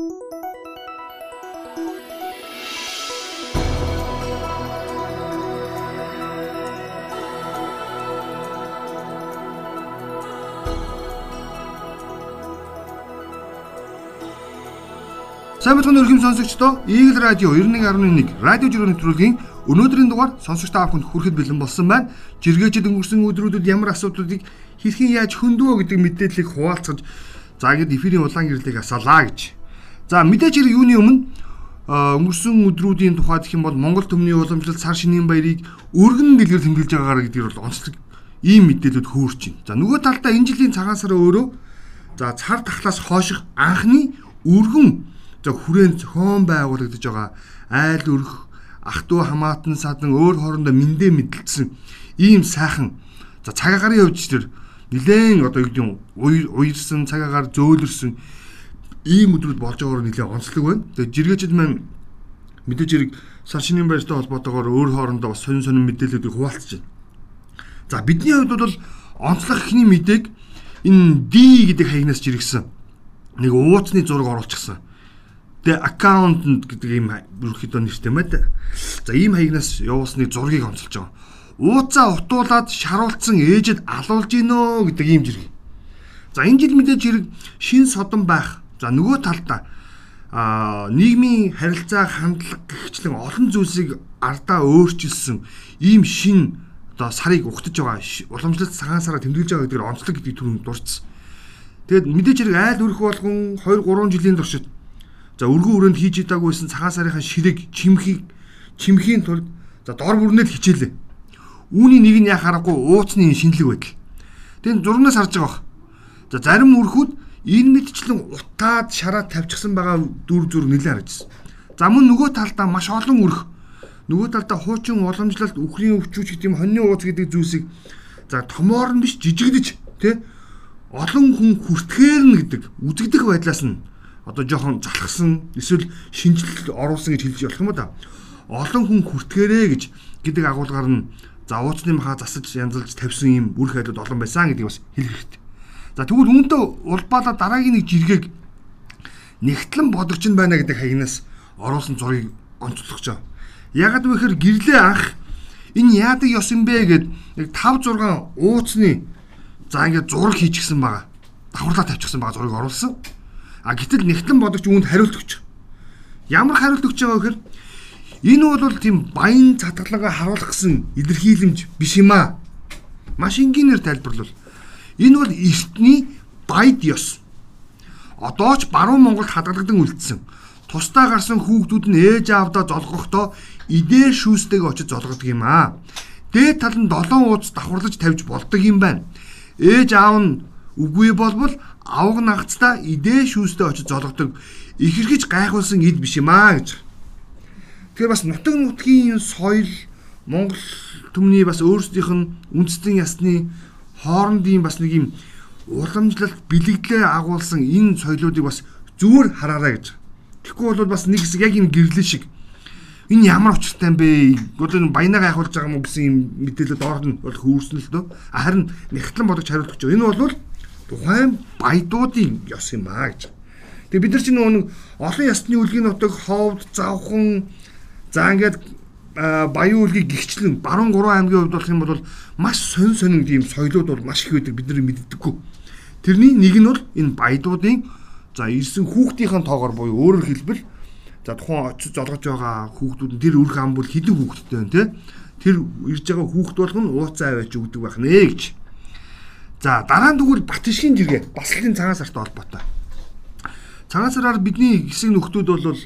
Сайн мэдэхэн өргөм сонсогчдоо Eagle Radio 91.1 радио жирийн нэвтрүүлгийн өнөөдрийн дугаар сонсогч та бүхэнд хүрэхэд бэлэн болсон байна. Жиргээчд өнгөрсөн өдрүүдэд ямар асуудлуудыг хэрхэн яаж хөндөвөө гэдэг мэдээллийг хуваалцаж за ингэж эфирийн улаан гэрлийг асаалаа гэж. За мэдээж хэрэг юуны өмнө өнгөрсөн өдрүүдийн тухайд гэх юм бол Монгол төмний уламжлалт сар шинийн баярыг өргөн дэлгэр тэмдэглэж байгаагаар гэдгээр бол онцлог ийм мэдээлэлд хөөрч байна. За нөгөө талдаа энэ жилийн цагаан сараа өөрөө за цар тахлаас хойших анхны өргөн за хүрээнд зохион байгуулагдаж байгаа айл өрх ах トゥ хамаатан садан өөр хоорондоо мэндэ мэдлэлсэн ийм сайхан за цагаагаар явж тэр нилээн одоо юу гэдэг юм уярсан цагаагаар зөөлрсөн ийм өдрүүд болж байгаагаар нилээн онцлог байна. Тэгээ жиргээчд маань мэдээж хэрэг сар шинийн баяртай холбоотойгоор өөр хоорондоо бас сонин сонин мэдээллүүдийг хуваалцаж байна. За бидний хувьд бол онцлог ихний мэдээг энэ D гэдэг хаягнаас жиргсэн нэг ууцны зураг оруулчихсан the accountant гэдэг ийм ерөөхдөө нэртэй мэд. За ийм хаягнаас явуулсны зургийг онцолж байгаа. Ууцаа утуулаад шаруулсан ээжэд алуулж гинөө гэдэг ийм зэрэг. За энэ жил мэдээж хэрэг шин содон байх. За нөгөө талдаа а нийгмийн харилцаа хандлага гихчлэн олон зүйлсийг ардаа өөрчилсөн ийм шин одоо сарыг ухтаж байгаа уламжлалт цагаан сараа тэмдэглэж байгаа гэдгээр онцлог гэдэг төрөнд дурдсан. Тэгээд мэдээж хэрэг айл өрх болгон 2 3 жилийн туршид За өргөн өрөөнд хийж идаагүйсэн цагаан сарынхаа ширэг чимхийг чимхийн тулд за дор бүрнээ л хичээлээ. Үүний нэг нь яа харахгүй ууцны шинэлэг байдал. Тэгээд зурнаас харж байгаа. За зарим өрхүүд энэ мэдчлэн утаад шараа тавьчихсан байгаа дүр зүр нэлээд харагдсан. За мөн нөгөө талдаа маш олон өрх нөгөө талдаа хуучин уламжлалт үхрийн өвчүүч гэдэг юм хоньны ууц гэдэг зүйлсийг за томоор нь биш жижигдэж тий олон хүн хүртгээр нь гэдэг үзэгдэх байдлаас нь одоо жоохон залхсан эсвэл шинжилэл оруулсан гэж хэлж болох юм да. Олон хүн хүртгэрээ гэж гэдэг агуулгаар нь за ууцны маха засаж янзалж тавьсан юм үр хайлууд олон байсан гэдгийг бас хэлэх хэрэгтэй. За тэгвэл үүнтэй улбаалаа дараагийн нэг жиргэг нэгтлэн бодогч нь байна гэдэг хаягнаас оруулсан зургийг онцлогч байгаа. Ягд вэхэр гэрлээ анх энэ яадаг ёс юм бэ гэд яг 5 6 ууцны за ингээд зураг хийчихсэн байгаа. Давхарлаа тавьчихсан байгаа зургийг оруулсан. А гэтэл нэгтлэн бодогч үүнд хариулт өгч. Ямар хариулт өгч байгаа гэхээр энэ бол тийм баян цатгалангаа харуулах гэсэн илэрхийлэмж биш юм аа. Маш энгийнээр тайлбарлал. Энэ бол эртний баяд ёс. Одоо ч баруун Монголд хадгалагдан үлдсэн. Тусдаа гарсан хүүхдүүд нь ээж аавдаа золгохдоо идээр шүүстэйг очиж золгодог юм аа. Дээд тал нь долоон ууц давхарлаж тавьж болдог юм байна. Ээж аав нь үгүй болбол авг нагцдаа идээ шүүстэй очиж зологдог ихэрхэж гайхуулсан ид биш юм аа гэж. Тэгэхээр бас нутаг нутгийн соёл Монгол төмний бас өөрсдийнх нь үндэстэн ясны хоорондын бас нэг юм уламжлалт бэлэгдлээ агуулсан энэ соёлоодыг бас зүгээр хараарай гэж. Тэгэхгүй бол бас нэг хэсэг яг энэ гэрлэн шиг энэ ямар учиртай юм бэ? Гол энэ баянаа гайхуулж байгаа юм гэсэн юм мэдээлэл доор нь бол хөөөрсөн л дөө. Харин нэгтлэн бодож хариулт өгч. Энэ бол тухайн баядуудын ёс юм аа гэж. Тэгээ бид нар чинь нэг олон ясны үлгийн нутаг ховд завхан за ингээд баян үлгийг гихчлэн баруун 3 аймгийн хувьд болох юм бол маш сонь сонин тийм соёлууд бол маш их байдаг бид нар мэддэггүй. Тэрний нэг нь бол энэ баядуудын за ирсэн хүүхдийн тоогоор буюу өөрөөр хэлбэл за тухайн очиж золгож байгаа хүүхдүүд нь тэр өрх ам бол хідэн хүүхдтэй байна те. Тэр ирж байгаа хүүхд болгоно ууцаа аваач өгдөг байх нэ гэж. За дараа нь тэгвэл Батишгийн жиргээ бас л энэ цагаан сартай холбоотой. Цагаан сараар бидний хэсэг нөхдүүд бол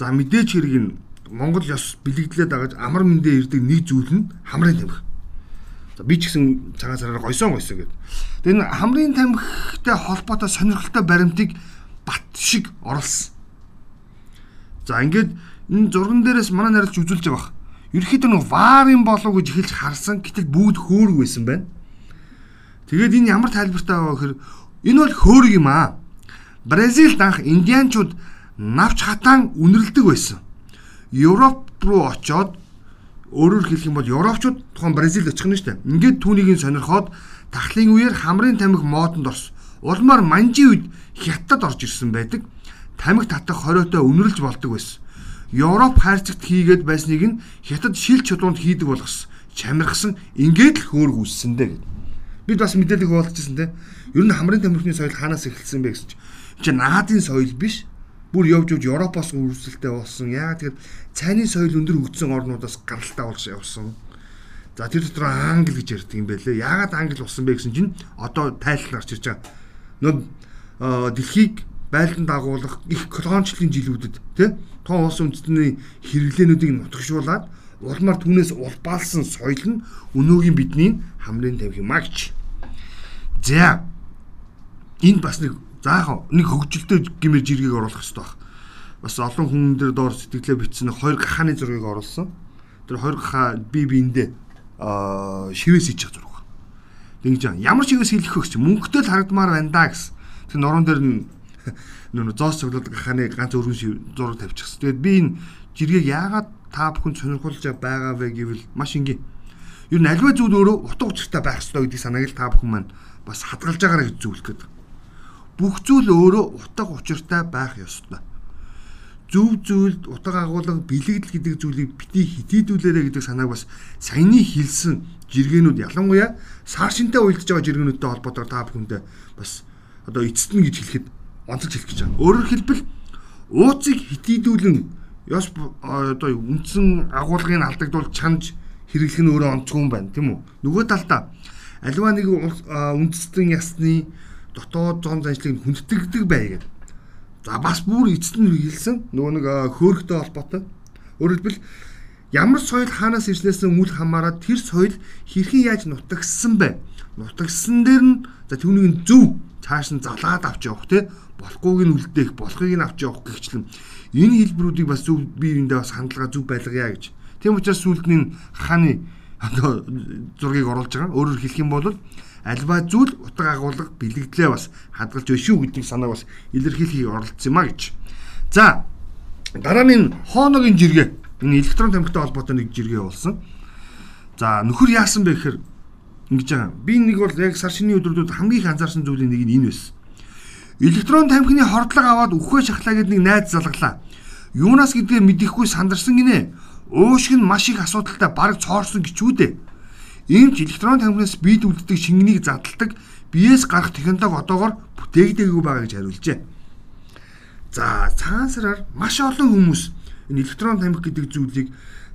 за мэдээч хэрэг нь Монгол ёс бэлэгдлээд байгаа амар мэндэ ирдэг нэг зүйл нь хамрын тамхи. За би ч гэсэн цагаан сараар гойсон гойсон гэдэг. Тэгээ энэ хамрын тамхитай холбоотой сонирхолтой баримтыг бат шиг оруулсан. За ингээд энэ зурган дээрээс манай нарилж үзүүлж байгаа. Ерөнхийдөө нэг варын болов гэж эхэлж харсан. Гэтэл бүгд хөөрөг байсан байна. Тэгээд энэ ямар тайлбартай байгаа гэхээр энэ бол хөөрг юм аа. Бразилд анх индианчууд навч хатаан үнэрлдэг байсан. Европ руу очоод өөрөөр хэлэх юм бол европчууд тухайн Бразилд очих нь шүү дээ. Ингээд түүнийг сонирхоод тахлын үеэр хамрын тамхи модонд орсон. Улмаар манжи үед хятад орж ирсэн байдаг. тамхи татах хориотой өнөрлж болдог байсан. Европ хайрцагт хийгээд байсныг нь хятад шил чулуунд хийдэг болгосон. Чамирхсан ингээд л хөөр үүссэн дээ гэдэг. Бид бас мэдээлэл хуваалцажсэн те. Ер нь хамрын тамхины соёл хаанаас эхэлсэн бэ гэсэн чинь чи наадын соёл биш. Бүр явж явж Европоос үргэлжлэлтэй болсон. Яагаад тэгэхээр цайны соёл өндөр хөгжсөн орнуудаас гаралтай болж явсан. За тэр дотор англи гэж ярьдаг юм байлээ. Яагаад англи болсон бэ гэсэн чинь одоо тайлбар гарч ирж байгаа. Нөө дэлхийг байлдан дагуулах их колоничлын жилүүдэд тий тоон улс үндэстний хэрэглээнүүдийг нутагшуулаад улмаар түүнээс улбаалсан соёл нь өнөөгийн бидний хамрын тавих юм агч. За энд бас нэг заахаа нэг хөгжилтэй гимэр жиргэг оруулах хэрэгтэй баг. Бас олон хүн дээр доор сэтгэлээ бичсэн хоёр гахааны зургийг оруулсан. Тэр хоёр гахаа би биэндээ аа шивээс хийж байгаа зураг. Тэгж ямар шивээс хийх вэ гэж мөнгөтэй л харагдмаар байна да гэсэн. Тэр норон дээр нөө зоос цоглоод гахааны ганц өргөн зураг тавьчихсан. Тэгээд би энэ жиргэг яагаад та бүхэн сонирхолж байгаа вэ гэвэл маш энгийн. Юу н альва зүйл өөрөө утга учиртай байх ёстой гэдгийг санааг л та бүхэн маань бас хадгалж байгаараа гэж зөвлөх гээд. Бүх зүйл өөрөө утга учиртай байх ёстой. Зөв зүйлд утга агуулга бэлэгдэл гэдэг зүйлийг бити хитийдүүлээрэ гэдэг санааг бас саяны хэлсэн жиргэнүүд ялангуяа сар шинтэй уйлдж байгаа жиргэнүүдтэй холбоотойгоор та бүхэндээ бас одоо эцэстэн гэж хэлэхэд онцолж хэлэх гэж байна. Өөрөөр хэлбэл ууцыг хитийдүүлэн ёс одоо үндсэн агуулгыг алдагдуул чанж хэрэглэх нь өөрөө онцгүй юм байна тийм үү? Нөгөө талдаа аливаа нэг үндэстэн ясны дотоод зон заншлыг хүндэтгдэг бай гэдэг. За бас бүр эцэст нь хэлсэн нөгөө нэг хөөрхтэй холбоотой. Өөрөөр хэлбэл ямар соёл хаанаас ирснээс үл хамааран тэр соёл хэрхэн яаж нутагссан бэ? Нутагссан дээр нь за түүнийг зөв цааш нь залаад авч явах те болохгүйг нь үлдээх, болохыг нь авч явах гихчлэн энэ хэлбэрүүдийг бас зөв бие биендээ бас хандлага зөв байлгая гэж. Тийм учраас сүлд нь хааны одоо зургийг оруулж байгаа. Өөрөөр хэлэх юм бол альва зүйл утга агуулга бэлэгдлээ бас хадгалж өшөө шүү гэдгийг санааг бас илэрхийлэхийг оролцсон юм а гэж. За дараа нь хооногийн жиргээ энэ электрон тамхитай холбоотой нэг жиргээ болсон. За нөхөр яасан бэ гэхээр ингэж байгаа. Би нэг бол яг сар шинийн өдрүүдэд хамгийн их анзаарсан зүйлийн нэг нь энэ байсан Электрон тамхины хордлого аваад үхвэ шахлаа гэдэг нэг найз залглаа. Юунаас гэдгээ мэдэхгүй сандарсан гинэ. Өөшг нь маш их асуудалтай бараг цоорсон гिचүүдээ. Иймч электрон тамхинаас бид үлддэг шингэнийг задалдаг биеэс гарах технологи одоогор бүтээгдээгүй байгаа гэж хариулжээ. За цаансараар маш олон хүмүүс энэ электрон тамхи гэдэг зүйлийг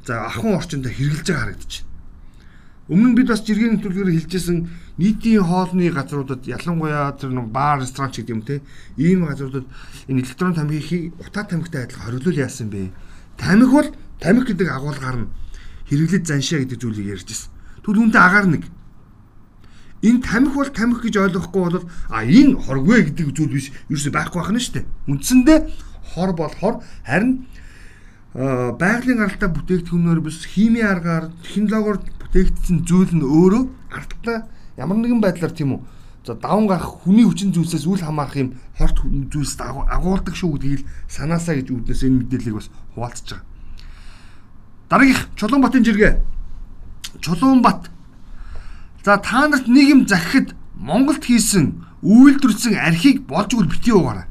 за ахын орчинд хэрэгжилж байгаа харагдаж байна. Өмнө нь бид бас жиргэн нэвтрүүлгээр хэлжсэн нийтийн хоолны газруудад ялангуяа тэр нэг баар ресторан ч гэдэг юм те ийм газруудад энэ электрон тамхиг утаа тамхитай адилхан хориглол яасан бэ? Тамхи бол тамхи гэдэг агуулгаар нь хэрэглэж заншаа гэдэг зүйлийг ярьж ирсэн. Тэгвэл үүнтэй агаар нэг энэ тамхи бол тамхи гэж ойлгохгүй бол а энэ хоргүй гэдэг зүйл биш ерөөсөй байхгүй байх нь шүү дээ. Үндсэндээ хор бол хор харин байгалийн гаралтай бүтээгдэхүүнээр биш химийн аргаар технологиор бүтээгдсэн зүйл нь өөрөө ардтаа ямар нэгэн байдлаар тийм үү за даван гарах хүний хүчин зүйлсээс үл хамаарах юм хорт зүйлс агуулдаг шүү гэдгийг санаасаа гэж үүднээс энэ мэдээллийг бас хуваалцаж байгаа. Дараагийнх Чулуунбатын жиргээ. Чулуунбат. За та нарт нэг юм захихад Монголд хийсэн үйлдвэрлэсэн архийг болж үл бити уугаарай.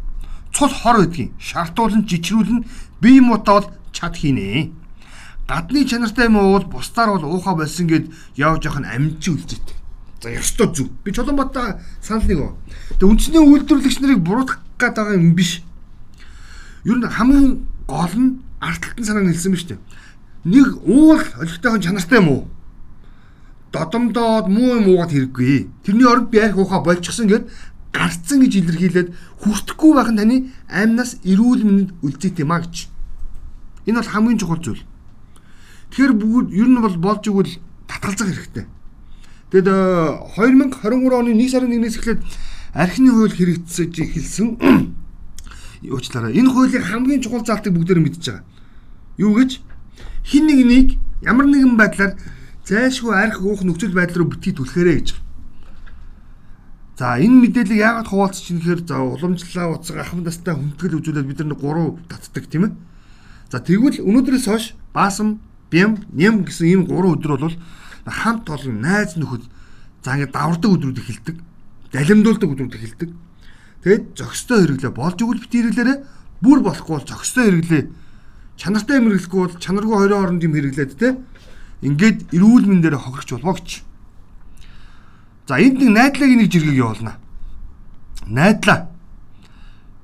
Цус хор гэдгийг шаардуулан жичрүүлэн бие муутаа бол чад хийнэ гадны чанартай юм уу бусдаар бол уухаа болсон гэд явж явах нь амжи үлдээт. За ёстой зүг. Би Чулуунбатаа санал нэг оо. Тэгээ үндэсний үйлдвэрлэгч нарыг буруутгах гээд байгаа юм биш. Ер нь хамгийн гол нь артталтан санааг нэлсэн ба штэ. Нэг уул олигтойхон чанартай юм уу? Додомдоод муу юм уугаад хэрэггүй. Тэрний оронд би арх уухаа болчихсон гэд гарцсан гэж илэрхийлээд хүртэхгүй байх нь таны амнаас эрүүл мэнд үлдээт юм а гэж. Энэ бол хамгийн чухал зүйл. Тэгэхээр бүгд ер нь бол болж игэл татгалзах хэрэгтэй. Тэгэд 2023 оны 1 сарын 1-ээс эхлээд архины хууль хэрэгжиж эхэлсэн. Уучлаарай. Энэ хуулийн хамгийн чухал заалтыг бүгдээр мэдж байгаа. Юу гэж хин нэг нэг ямар нэгэн байдлаар зайлшгүй арх уух нөхцөл байдал руу битгий түлхээрэй гэж. За энэ мэдээллийг яагаад хуваалцж чинь гэхээр за уламжлалаа уцаг ахмадастай хүндэтгэл үзүүлээд бид нар 3 татдаг тийм ээ. За тэгвэл өнөөдрөөс хойш баасам бям ням гэсэн ийм 3 өдөр бол хамт олон найз нөхөд за ингэ давардаг өдрүүд эхэлдэг. Далимдуулдаг өдрүүд эхэлдэг. Тэгэд зөкстой хэрэглээ болж өгөл бит хэрэглээрээ Бүр болохгүй бол зөкстэй хэрэглээ. Чанартай хэрэглэхгүй бол чанаргүй хоёрын хооронд юм хэрэглээд те. Ингээд эрүүл мэндээр хохирч болбоо гэж. За энд нэг найдлагын нэг жиргэг явуулна. Найдлаа.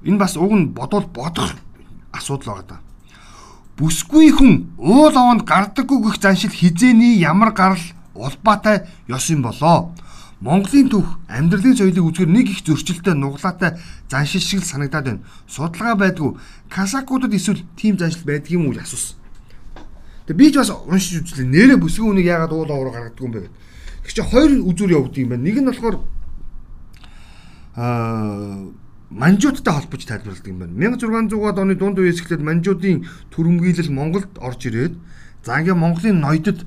Энэ бас уг нь бодвол бодох асуудал байгаа да. Бүсгүй хүн уул овонд гардаггүй гэх заншил хизээний ямар гарал улбаатай ёс юм болоо. Монголын төв амьдралын соёлыг үзгээр нэг их зөрчилтэй нуглаатай заншил шиг санагдаад байна. Судалгаа байдгүй касакуудад эсвэл тийм заншил байдгийг юм уу асуусан. Тэгээ би ч бас уншиж үзлээ. Нэрэ бүсгүй хүнийг яагаад уул овроо гаргадаг юм бэ гэдэг. Тэг чи хоёр үзүр явагддаг юм байна. Нэг нь болохоор аа манжуудтай холбож тайлбарладаг юм байна. 1600-аад оны дунд үеэс эхлээд манжуудын төрөмгийлэл Монголд орж ирээд за ингээ Монголын ноёдод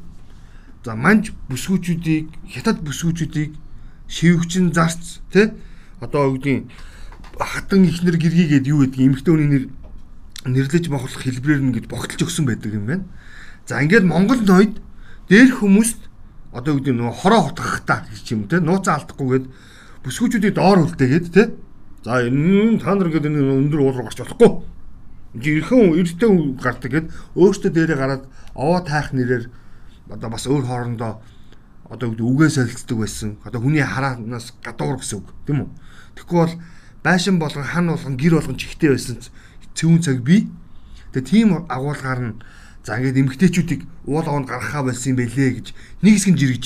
за манж бүсгүүчүүдийг хятад бүсгүүчүүдийг шивгчин зарц тий одоо үгдийн хатан ихнэр гэргийгээд юу гэдгийг эмэгтэй хүний нэр нэрлэж бохлох хэлбэрээр нь гэж богтолж өгсөн байдаг юм байна. За ингээд Монгол ноёд дээр хүмүүст одоо үгдийн нөгөө хороо хотгох та гэж юм те нууцаа алдахгүйгээд бүсгүүчүүдийг доор үлдээгээд те за энэ та нар ингээд энэ өндөр уул руу гарч болохгүй. Жирхэн эрттэй гардаг гэд өөртөө дээрээ гараад овоо тайх нэрээр одоо бас өөр хоорондоо одоо үгээ солилцдог байсан. Одоо хүний хараанаас гадуур гэсэн үг тийм үү? Тэгэхгүй бол байшин болгон хан болгон гэр болгон чихтэй байсан цэвүүн цаг би. Тэгээ тийм агуулгаар нь за ингээд эмгтээчүүдийг уул аванд гаргахаа болсон юм байлээ гэж нэг хэсэг нь жиргэж.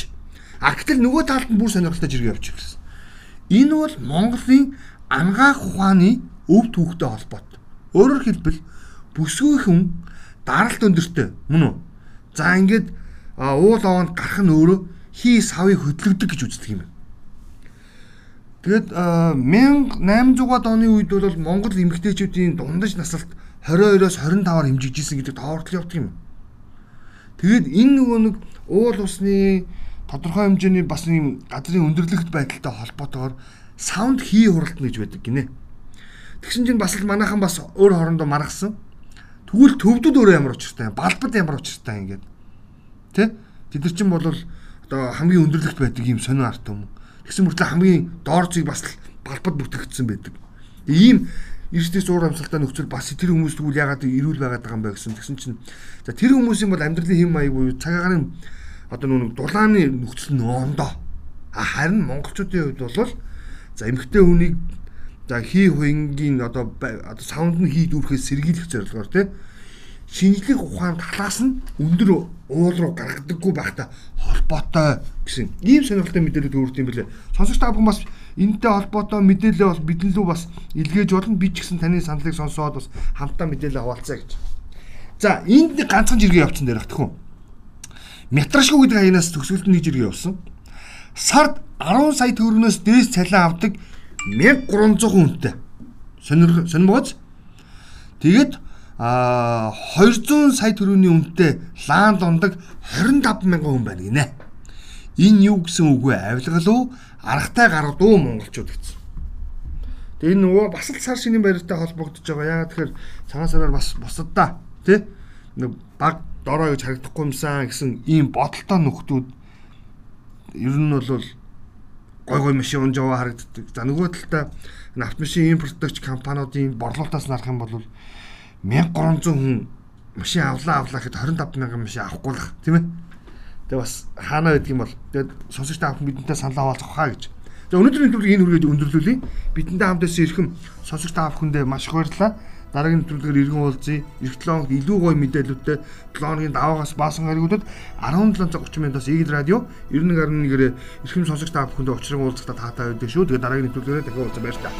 А гэтэл нөгөө талд нь бүр сонирхолтой жиргээ явуучих гэсэн. Энэ бол Монголын ангаах ухааны өв түүхтэй холбоотой. Өөрөөр хэлбэл бүсгүй хүн даралт өндөртэй мөн үү? За ингээд уул аванд гарах нь өөрөө хий савыг хөдлөгдөг гэж үздэг юм. Тэгээд 1800-аад оны үед бол Монгол эмэгтэйчүүдийн дундаж насалт 22-оос 25-аар хэмжигдсэн гэдэг тоортлол явдаг юм. Тэгээд энэ нөгөө нэг уул усны тодорхой хэмжээний бас юм газрын өндөрлөгт байдалтай холбоотойгоор саунд хий хуралдана гэж байдаг гинэ. Тэгсэн чинь бас л манайхан бас өөр хоорондоо маргасан. Тэгвэл төвдөд өөрөө ямар учиртай, балбад ямар учиртай ингээд. Тэ? Тэд нар чинь бол одоо хамгийн өндөрлөгт байдаг юм сонио арт юм. Тэгсэн мөртлөө хамгийн доор зүйг бас балбад бүтгэгдсэн байдаг. Ийм эрсдээс уур амьсгалтай нөхцөл бас тэр хүмүүс тэгвэл ягаад ирүүл байгаад байгаа юм бэ гэсэн. Тэгсэн чинь за тэр хүмүүсийн бол амьдралын хэм маяг буюу цагаагаар одоо нүг дулааны нөхцөл нь ондоо. А харин монголчуудын хувьд бол за эмгтэй хүнийг за хий хуингийн одоо одоо саунд нь хий дүүрхээс сэргийлэх зорилгоор тийм шинжлэх ухаанд талаас нь өндөр уул руу гаргадаггүй байхта холбоотой гэсэн ийм сонирхолтой мэдээлэл төрүүлт юм билээ. Сонсогч та бүхэн бас энэтэй холбоотой мэдээлэл бас бидэн лүү бас илгээж болно. Би ч гэсэн таны саналыг сонсоод бас хамтдаа мэдээлэл хаваалцаа гэж. За энд нэг ганцхан жиргээ явуулсан дээр багтах уу? Мятрашгүй гэдэг хаянаас төгсгөлд нэг жиргээ явуулсан. Сард 10 сая төгрөгнөөс дээш цалин авдаг 1300 хүнтэй. Сонир сонирмогц. Тэгээд а 200 сая төгрөгийн үнэтэй лаан дундаг 25 мянган хүн байна гинэ. Энэ юу гэсэн үг вэ? Авилгал уу? Аргатай гаргад уу монголчууд гэсэн. Тэгээ энэ нөгөө бас л сар шинийн баяртай холбогдож байгаа. Яагаад тэгэхээр цагаан сараар бас бусаддаа тий нэг баг дорой гэж харагдахгүй юмсан гэсэн ийм бодолтой нөхдүүд ер нь бол гой гой машин унж яваа харагддаг. За нөгөө талдаа автомашин импортлогч компаниудын борлуулалтаас нарах юм бол 1300 хүн машин авлаа авлаа гэхэд 25 мянган машин авахгүй л тийм ээ. Тэгээ бас хаана байдаг юм бол тэгээд сонсогч та бүхэн бидэнтэй санал хаваалцах хаа гэж. Тэгээ өнөөдрийн төлөв энэ хүргээд өндөрлүүлье. Бидэнтэй хамтаас ирэхэн сонсогч та бүхэндээ маш их баярлалаа. Дараагийн төлөвлөгөөр иргэн уулзъя. Эх 7 хоногт илүү гоё мэдээлэлтэй 7 хоногийн даваагаас баасан гаригуудад 17:30 минутаас Игэл радио 91.1-ээр эрхэм сонсогч та бүхэндээ учрын уулзалтаа таатай байдаг шүү. Тэгээ дараагийн төлөвлөгөөрөө дахин уулзах баярлалаа.